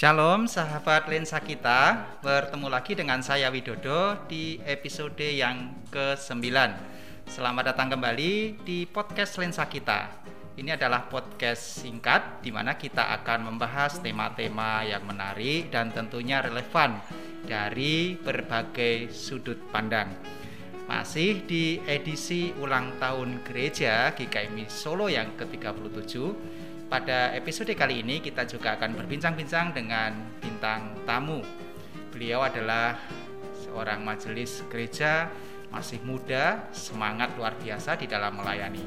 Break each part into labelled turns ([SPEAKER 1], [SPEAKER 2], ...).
[SPEAKER 1] Shalom sahabat lensa kita, bertemu lagi dengan saya Widodo di episode yang ke-9 Selamat datang kembali di podcast lensa kita. Ini adalah podcast singkat di mana kita akan membahas tema-tema yang menarik dan tentunya relevan dari berbagai sudut pandang. Masih di edisi ulang tahun gereja GKMI Solo yang ke-37 pada episode kali ini kita juga akan berbincang-bincang dengan bintang tamu. Beliau adalah seorang majelis gereja masih muda, semangat luar biasa di dalam melayani.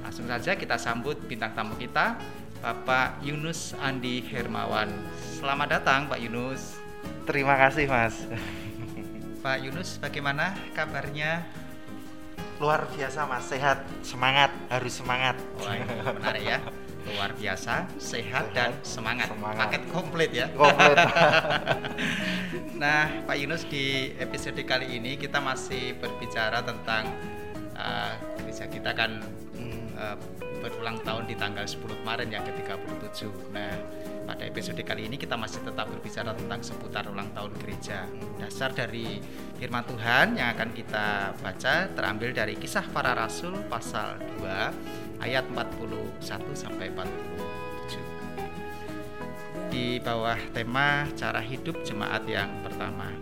[SPEAKER 1] Langsung saja kita sambut bintang tamu kita, Bapak Yunus Andi Hermawan. Selamat datang Pak Yunus.
[SPEAKER 2] Terima kasih Mas.
[SPEAKER 1] Pak Yunus, bagaimana kabarnya?
[SPEAKER 2] Luar biasa Mas, sehat, semangat, harus semangat.
[SPEAKER 1] Wah, menarik ya luar biasa, sehat, sehat dan semangat. semangat. Paket komplit ya.
[SPEAKER 2] Komplit.
[SPEAKER 1] nah, Pak Yunus di episode kali ini kita masih berbicara tentang uh, gereja kita kan uh, berulang tahun di tanggal 10 Maret yang ke-37. Nah, pada episode kali ini kita masih tetap berbicara tentang seputar ulang tahun gereja. Dasar dari firman Tuhan yang akan kita baca terambil dari Kisah Para Rasul pasal 2 ayat 41 sampai 47. Di bawah tema cara hidup jemaat yang pertama.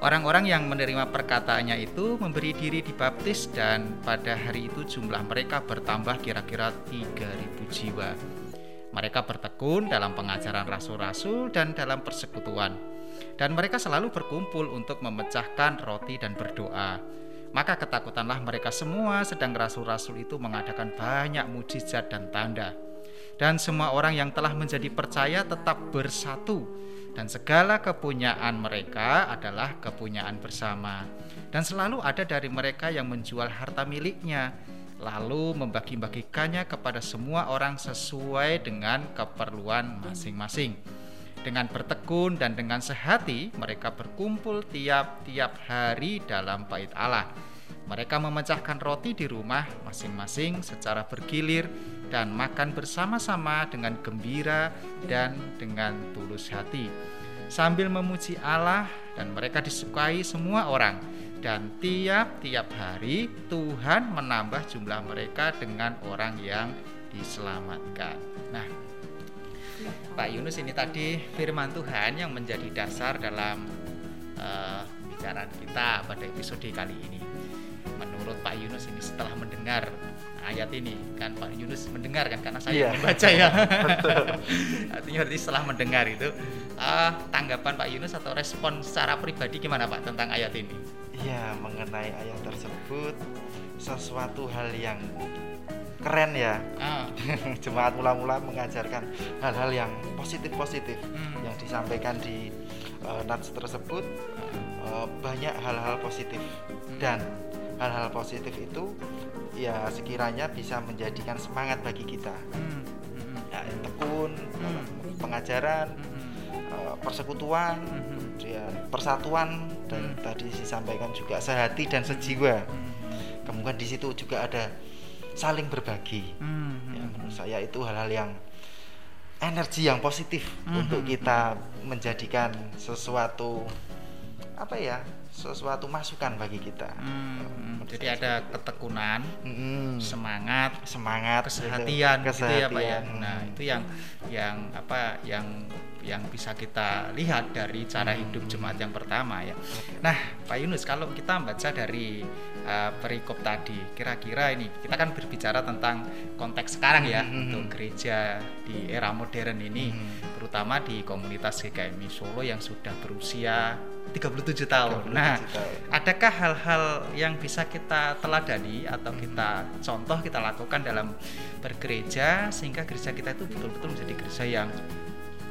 [SPEAKER 1] Orang-orang yang menerima perkataannya itu memberi diri dibaptis dan pada hari itu jumlah mereka bertambah kira-kira 3000 jiwa. Mereka bertekun dalam pengajaran rasul-rasul dan dalam persekutuan. Dan mereka selalu berkumpul untuk memecahkan roti dan berdoa maka ketakutanlah mereka semua sedang rasul-rasul itu mengadakan banyak mujizat dan tanda. Dan semua orang yang telah menjadi percaya tetap bersatu dan segala kepunyaan mereka adalah kepunyaan bersama. Dan selalu ada dari mereka yang menjual harta miliknya lalu membagi-bagikannya kepada semua orang sesuai dengan keperluan masing-masing. Dengan bertekun dan dengan sehati, mereka berkumpul tiap-tiap hari dalam bait Allah. Mereka memecahkan roti di rumah masing-masing secara bergilir dan makan bersama-sama dengan gembira dan dengan tulus hati, sambil memuji Allah, dan mereka disukai semua orang. Dan tiap-tiap hari Tuhan menambah jumlah mereka dengan orang yang diselamatkan. Nah, Pak Yunus ini tadi firman Tuhan yang menjadi dasar dalam uh, pembicaraan kita pada episode kali ini. Menurut Pak Yunus ini setelah mendengar ayat ini kan Pak Yunus mendengar kan karena saya yeah. membaca ya. Artinya berarti setelah mendengar itu uh, tanggapan Pak Yunus atau respon secara pribadi gimana Pak tentang ayat ini?
[SPEAKER 2] Ya mengenai ayat tersebut sesuatu hal yang keren ya ah. jemaat mula-mula mengajarkan hal-hal yang positif-positif hmm. yang disampaikan di uh, nats tersebut uh, banyak hal-hal positif hmm. dan hal-hal positif itu ya sekiranya bisa menjadikan semangat bagi kita hmm. Hmm. Ya, tekun hmm. pengajaran hmm. uh, persekutuan hmm. ya persatuan dan hmm. tadi disampaikan juga sehati dan sejiwa hmm. kemudian di situ juga ada saling berbagi. Hmm. Ya, menurut saya itu hal-hal yang energi yang positif hmm. untuk kita menjadikan sesuatu apa ya sesuatu masukan bagi kita.
[SPEAKER 1] Hmm, jadi ada ketekunan,
[SPEAKER 2] hmm,
[SPEAKER 1] semangat,
[SPEAKER 2] semangat,
[SPEAKER 1] kesehatian, gitu ya pak ya. Nah itu yang yang apa yang yang bisa kita lihat dari cara hidup jemaat yang pertama ya. Nah Pak Yunus kalau kita baca dari uh, perikop tadi, kira-kira ini kita kan berbicara tentang konteks sekarang ya hmm. untuk gereja di era modern ini, hmm. terutama di komunitas GKMI Solo yang sudah berusia 37 tahun. 37 nah, tahun. adakah hal-hal yang bisa kita teladani atau kita contoh kita lakukan dalam bergereja sehingga gereja kita itu betul-betul menjadi gereja yang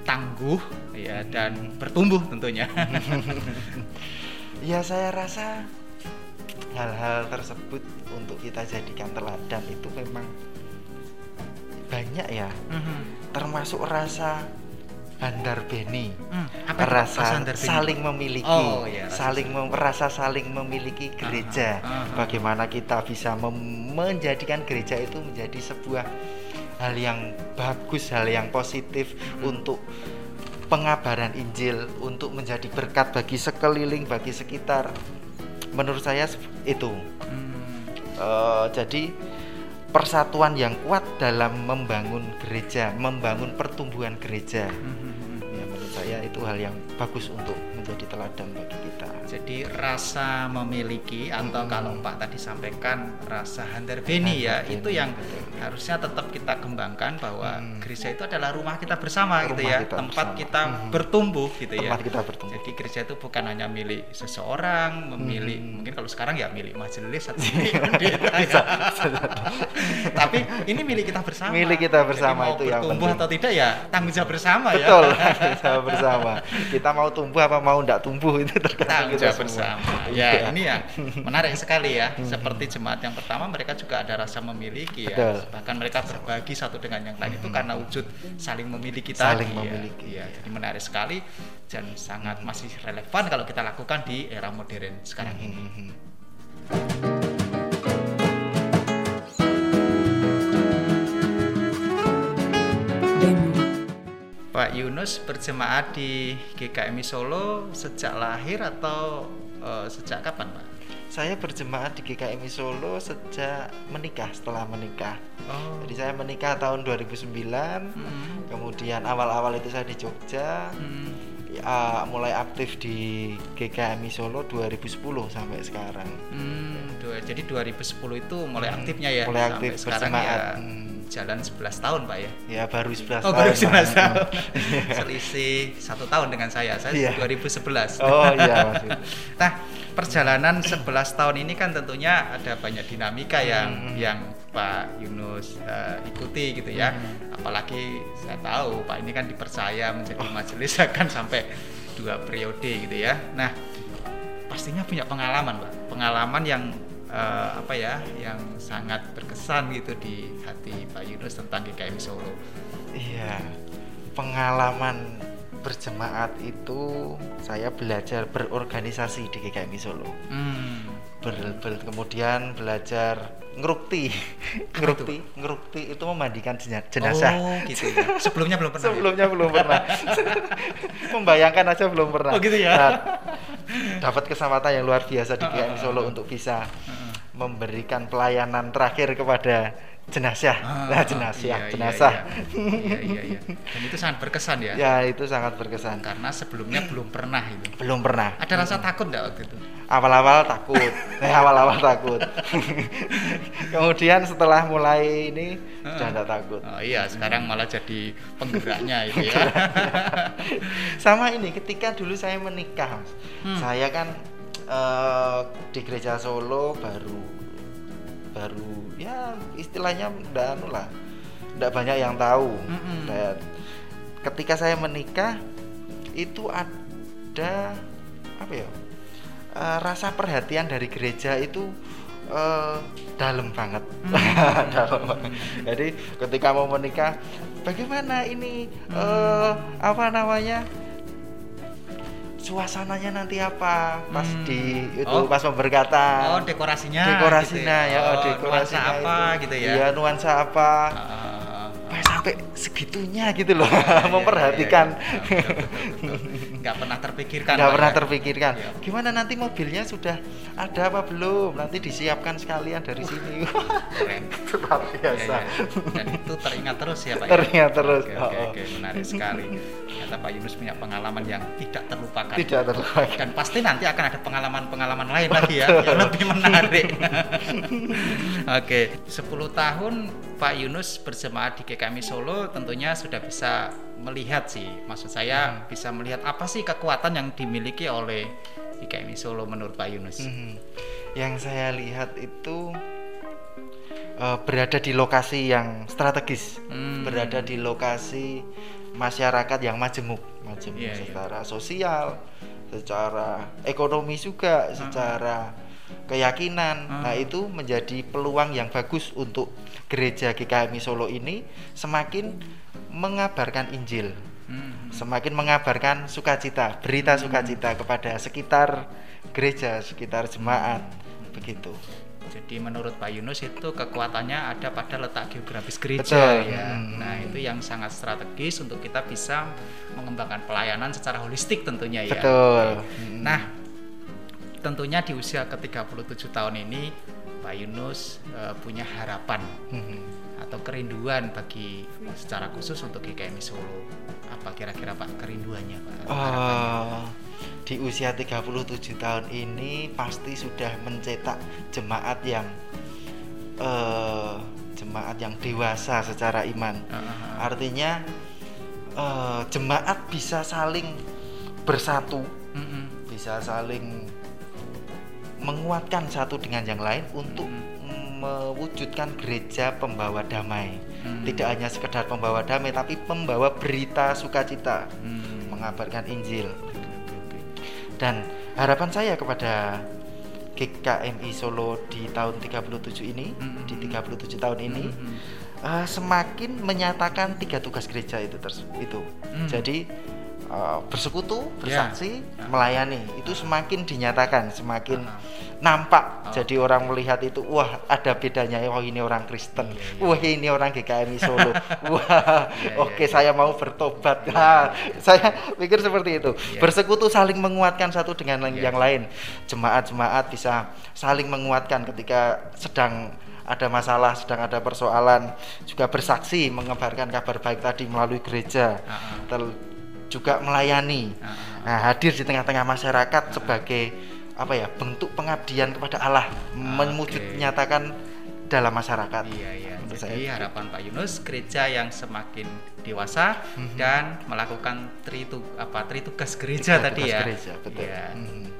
[SPEAKER 1] tangguh ya dan bertumbuh tentunya.
[SPEAKER 2] ya saya rasa hal-hal tersebut untuk kita jadikan teladan itu memang banyak ya. Mm -hmm. Termasuk rasa Handar Beni hmm, apa rasa saling memiliki oh, iya, saling mem, rasa saling memiliki gereja uh -huh, uh -huh. bagaimana kita bisa menjadikan gereja itu menjadi sebuah hal yang bagus hal yang positif hmm. untuk pengabaran Injil untuk menjadi berkat bagi sekeliling, bagi sekitar. Menurut saya itu. Hmm. Uh, jadi persatuan yang kuat dalam membangun gereja, membangun pertumbuhan gereja. Hmm. Ya menurut saya itu hal yang bagus untuk menjadi teladan bagi kita.
[SPEAKER 1] Jadi rasa memiliki atau hmm. kalau Pak tadi sampaikan rasa handerbeni ya, itu yang betul. harusnya tetap kita kembangkan bahwa hmm. gereja itu adalah rumah kita bersama rumah gitu ya, kita tempat bersama. kita hmm. bertumbuh gitu
[SPEAKER 2] tempat
[SPEAKER 1] ya.
[SPEAKER 2] Tempat kita bertumbuh.
[SPEAKER 1] Jadi gereja itu bukan hanya milik seseorang, memilih hmm. mungkin kalau sekarang ya milik majelis atau milik pendeta ya. Tapi ini milik kita bersama.
[SPEAKER 2] Milik kita bersama Jadi
[SPEAKER 1] itu yang bertumbuh atau tidak ya tanggung jawab bersama
[SPEAKER 2] Betul,
[SPEAKER 1] ya.
[SPEAKER 2] Betul, bersama. Kita mau tumbuh apa mau tidak tumbuh itu tergantung
[SPEAKER 1] kerja bersama. Ya, ya, ini ya menarik sekali ya. Hmm. Seperti jemaat yang pertama mereka juga ada rasa memiliki ya. Betul. Bahkan mereka berbagi satu dengan yang lain hmm. itu karena wujud saling memiliki tadi.
[SPEAKER 2] Saling ya. memiliki.
[SPEAKER 1] Ya. Jadi menarik sekali dan sangat masih relevan kalau kita lakukan di era modern sekarang hmm. ini. Yunus berjemaat di GKMI Solo sejak lahir atau uh, sejak kapan Pak?
[SPEAKER 2] Saya berjemaat di GKMI Solo sejak menikah, setelah menikah. Oh. Jadi saya menikah tahun 2009, hmm. kemudian awal-awal itu saya di Jogja. Hmm. Ya, mulai aktif di GKMI Solo 2010 sampai sekarang.
[SPEAKER 1] Hmm, jadi 2010 itu mulai hmm, aktifnya ya.
[SPEAKER 2] Mulai aktif
[SPEAKER 1] sekarang ya. Hmm jalan 11 tahun Pak ya?
[SPEAKER 2] Ya baru 11
[SPEAKER 1] oh, tahun. Oh baru 11 tahun. Selisih satu tahun dengan saya. Saya yeah. 2011.
[SPEAKER 2] Oh iya maksudnya.
[SPEAKER 1] nah perjalanan 11 tahun ini kan tentunya ada banyak dinamika yang hmm. yang Pak Yunus uh, ikuti gitu ya. Hmm. Apalagi saya tahu Pak ini kan dipercaya menjadi oh. majelis akan sampai dua periode gitu ya. Nah pastinya punya pengalaman Pak. Pengalaman yang uh, apa ya yang sangat berkesan gitu di hati Pak Yunus tentang GKM Solo.
[SPEAKER 2] Iya, pengalaman berjemaat itu saya belajar berorganisasi di GKM Solo. Hmm. Ber, ber, kemudian belajar ngerukti, ngerukti, ngerukti itu memandikan jenazah.
[SPEAKER 1] Oh, gitu ya. Sebelumnya belum pernah.
[SPEAKER 2] Ya? Sebelumnya ya? belum pernah. Membayangkan aja belum pernah.
[SPEAKER 1] Oh, gitu ya. Nah,
[SPEAKER 2] dapat kesempatan yang luar biasa di GKM Solo untuk bisa memberikan pelayanan terakhir kepada jenazah. Ah, nah, jenazah, iya, iya jenazah.
[SPEAKER 1] Iya, iya, iya, Dan itu sangat berkesan ya.
[SPEAKER 2] Ya, itu sangat berkesan.
[SPEAKER 1] Karena sebelumnya belum pernah itu.
[SPEAKER 2] Belum pernah.
[SPEAKER 1] Ada rasa hmm. takut enggak waktu itu?
[SPEAKER 2] Awal-awal takut. eh, awal-awal takut. Kemudian setelah mulai ini uh, sudah tidak takut.
[SPEAKER 1] Oh iya, sekarang malah jadi penggeraknya itu ya.
[SPEAKER 2] Sama ini ketika dulu saya menikah. Hmm. Saya kan uh, di gereja Solo baru baru ya istilahnya ndak anu lah ndak banyak yang tahu mm -hmm. Dan ketika saya menikah itu ada apa ya uh, rasa perhatian dari gereja itu uh, dalam banget mm -hmm. dalam banget jadi ketika mau menikah bagaimana ini mm -hmm. uh, apa namanya suasananya nanti apa pas hmm. di itu oh. pas pemberkatan
[SPEAKER 1] oh dekorasinya
[SPEAKER 2] dekorasinya gitu ya, ya oh,
[SPEAKER 1] dekorasi nuansa apa itu. gitu ya
[SPEAKER 2] iya nuansa apa uh, sampai segitunya gitu loh. Ya, memperhatikan ya, ya,
[SPEAKER 1] ya. nggak pernah terpikirkan
[SPEAKER 2] nggak pernah ya. terpikirkan. Ya. gimana nanti mobilnya sudah ada apa belum? Nanti disiapkan sekalian dari sini.
[SPEAKER 1] keren. Luar biasa ya, ya. dan itu teringat terus ya pak
[SPEAKER 2] ya? teringat terus.
[SPEAKER 1] Oke, oke, oke, menarik sekali. Ternyata pak Yunus punya pengalaman yang tidak terlupakan.
[SPEAKER 2] Tidak terlupakan.
[SPEAKER 1] Dan pasti nanti akan ada pengalaman-pengalaman lain lagi ya yang lebih menarik. Oke 10 tahun Pak Yunus berjemaat di GKMI Solo tentunya sudah bisa melihat sih, maksud saya hmm. bisa melihat apa sih kekuatan yang dimiliki oleh GKMI Solo menurut Pak Yunus. Hmm.
[SPEAKER 2] Yang saya lihat itu uh, berada di lokasi yang strategis, hmm. berada di lokasi masyarakat yang majemuk, majemuk yeah, iya. secara yeah. sosial, secara ekonomi juga, hmm. secara keyakinan. Hmm. Nah, itu menjadi peluang yang bagus untuk gereja GKMI Solo ini semakin mengabarkan Injil. Hmm. Semakin mengabarkan sukacita, berita hmm. sukacita kepada sekitar gereja, sekitar jemaat. Begitu.
[SPEAKER 1] Jadi menurut Pak Yunus itu kekuatannya ada pada letak geografis gereja Betul. ya. Hmm. Nah, itu yang sangat strategis untuk kita bisa mengembangkan pelayanan secara holistik tentunya ya.
[SPEAKER 2] Betul.
[SPEAKER 1] Hmm. Nah, tentunya di usia ke-37 tahun ini Pak Yunus uh, punya harapan hmm. atau kerinduan bagi secara khusus untuk GKMI Solo. Apa kira-kira Pak kerinduannya Pak?
[SPEAKER 2] Uh, di usia 37 tahun ini pasti sudah mencetak jemaat yang uh, jemaat yang dewasa secara iman. Uh -huh. Artinya uh, jemaat bisa saling bersatu, uh -huh. bisa saling menguatkan satu dengan yang lain untuk -huh. mewujudkan gereja pembawa damai. -huh. Tidak hanya sekedar pembawa damai, tapi pembawa berita sukacita, -huh. mengabarkan Injil dan harapan saya kepada GKMI Solo di tahun 37 ini mm-hmm. di 37 tahun ini mm-hmm. uh, semakin menyatakan tiga tugas gereja itu itu mm. jadi uh, bersekutu bersaksi yeah. melayani itu semakin dinyatakan semakin uh-huh nampak oh. jadi orang melihat itu wah ada bedanya wah ini orang Kristen yeah, yeah. wah ini orang GKMI Solo wah yeah, oke okay, yeah, saya mau bertobat yeah. nah, saya pikir seperti itu yeah. bersekutu saling menguatkan satu dengan yeah. yang lain jemaat-jemaat bisa saling menguatkan ketika sedang ada masalah, sedang ada persoalan, juga bersaksi mengebarkan kabar baik tadi melalui gereja, uh -huh. Juga melayani, uh -huh. nah, hadir di tengah-tengah masyarakat uh -huh. sebagai apa ya bentuk pengabdian kepada Allah ah, memujuk okay. nyatakan dalam masyarakat.
[SPEAKER 1] Iya iya. Jadi saya harapan Pak Yunus gereja yang semakin dewasa mm-hmm. dan melakukan tritu apa tritugas gereja Tiga tadi ya.
[SPEAKER 2] Gereja, betul. Iya. Mm-hmm.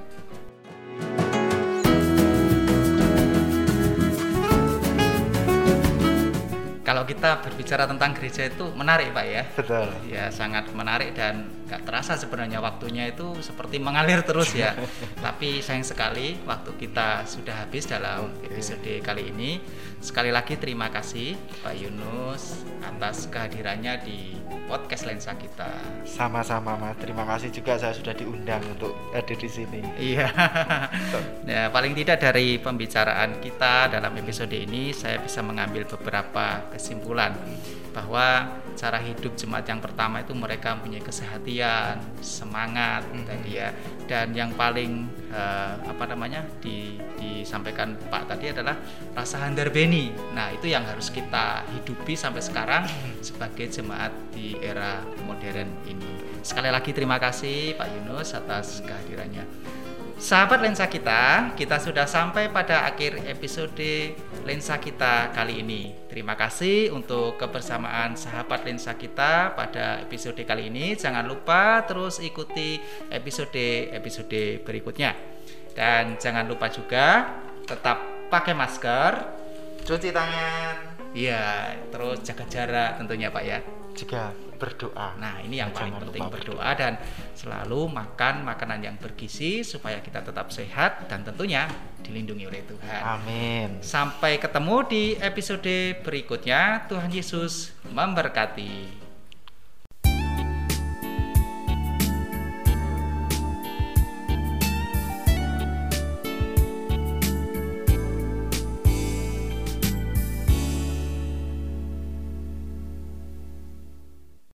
[SPEAKER 1] Kalau kita berbicara tentang gereja itu menarik Pak ya.
[SPEAKER 2] Betul.
[SPEAKER 1] Ya sangat menarik dan nggak terasa sebenarnya waktunya itu seperti mengalir terus ya. Tapi sayang sekali waktu kita sudah habis dalam okay. episode kali ini. Sekali lagi terima kasih Pak Yunus atas kehadirannya di podcast lensa kita.
[SPEAKER 2] Sama-sama Mas, terima kasih juga saya sudah diundang untuk hadir di sini.
[SPEAKER 1] Iya. ya, paling tidak dari pembicaraan kita dalam episode ini saya bisa mengambil beberapa kesimpulan bahwa cara hidup jemaat yang pertama itu mereka punya kesehatian, semangat hmm. tadi ya. Dan yang paling uh, apa namanya di, disampaikan Pak tadi adalah rasa handar beni. Nah, itu yang harus kita hidupi sampai sekarang hmm. sebagai jemaat di era modern ini. Sekali lagi terima kasih Pak Yunus atas kehadirannya. Sahabat lensa kita, kita sudah sampai pada akhir episode lensa kita kali ini. Terima kasih untuk kebersamaan sahabat lensa kita pada episode kali ini. Jangan lupa terus ikuti episode-episode berikutnya. Dan jangan lupa juga tetap pakai masker,
[SPEAKER 2] cuci tangan.
[SPEAKER 1] Iya, terus jaga jarak tentunya Pak ya.
[SPEAKER 2] Juga berdoa.
[SPEAKER 1] Nah, ini yang paling penting berdoa dan selalu makan makanan yang bergizi supaya kita tetap sehat dan tentunya dilindungi oleh Tuhan.
[SPEAKER 2] Amin.
[SPEAKER 1] Sampai ketemu di episode berikutnya. Tuhan Yesus memberkati.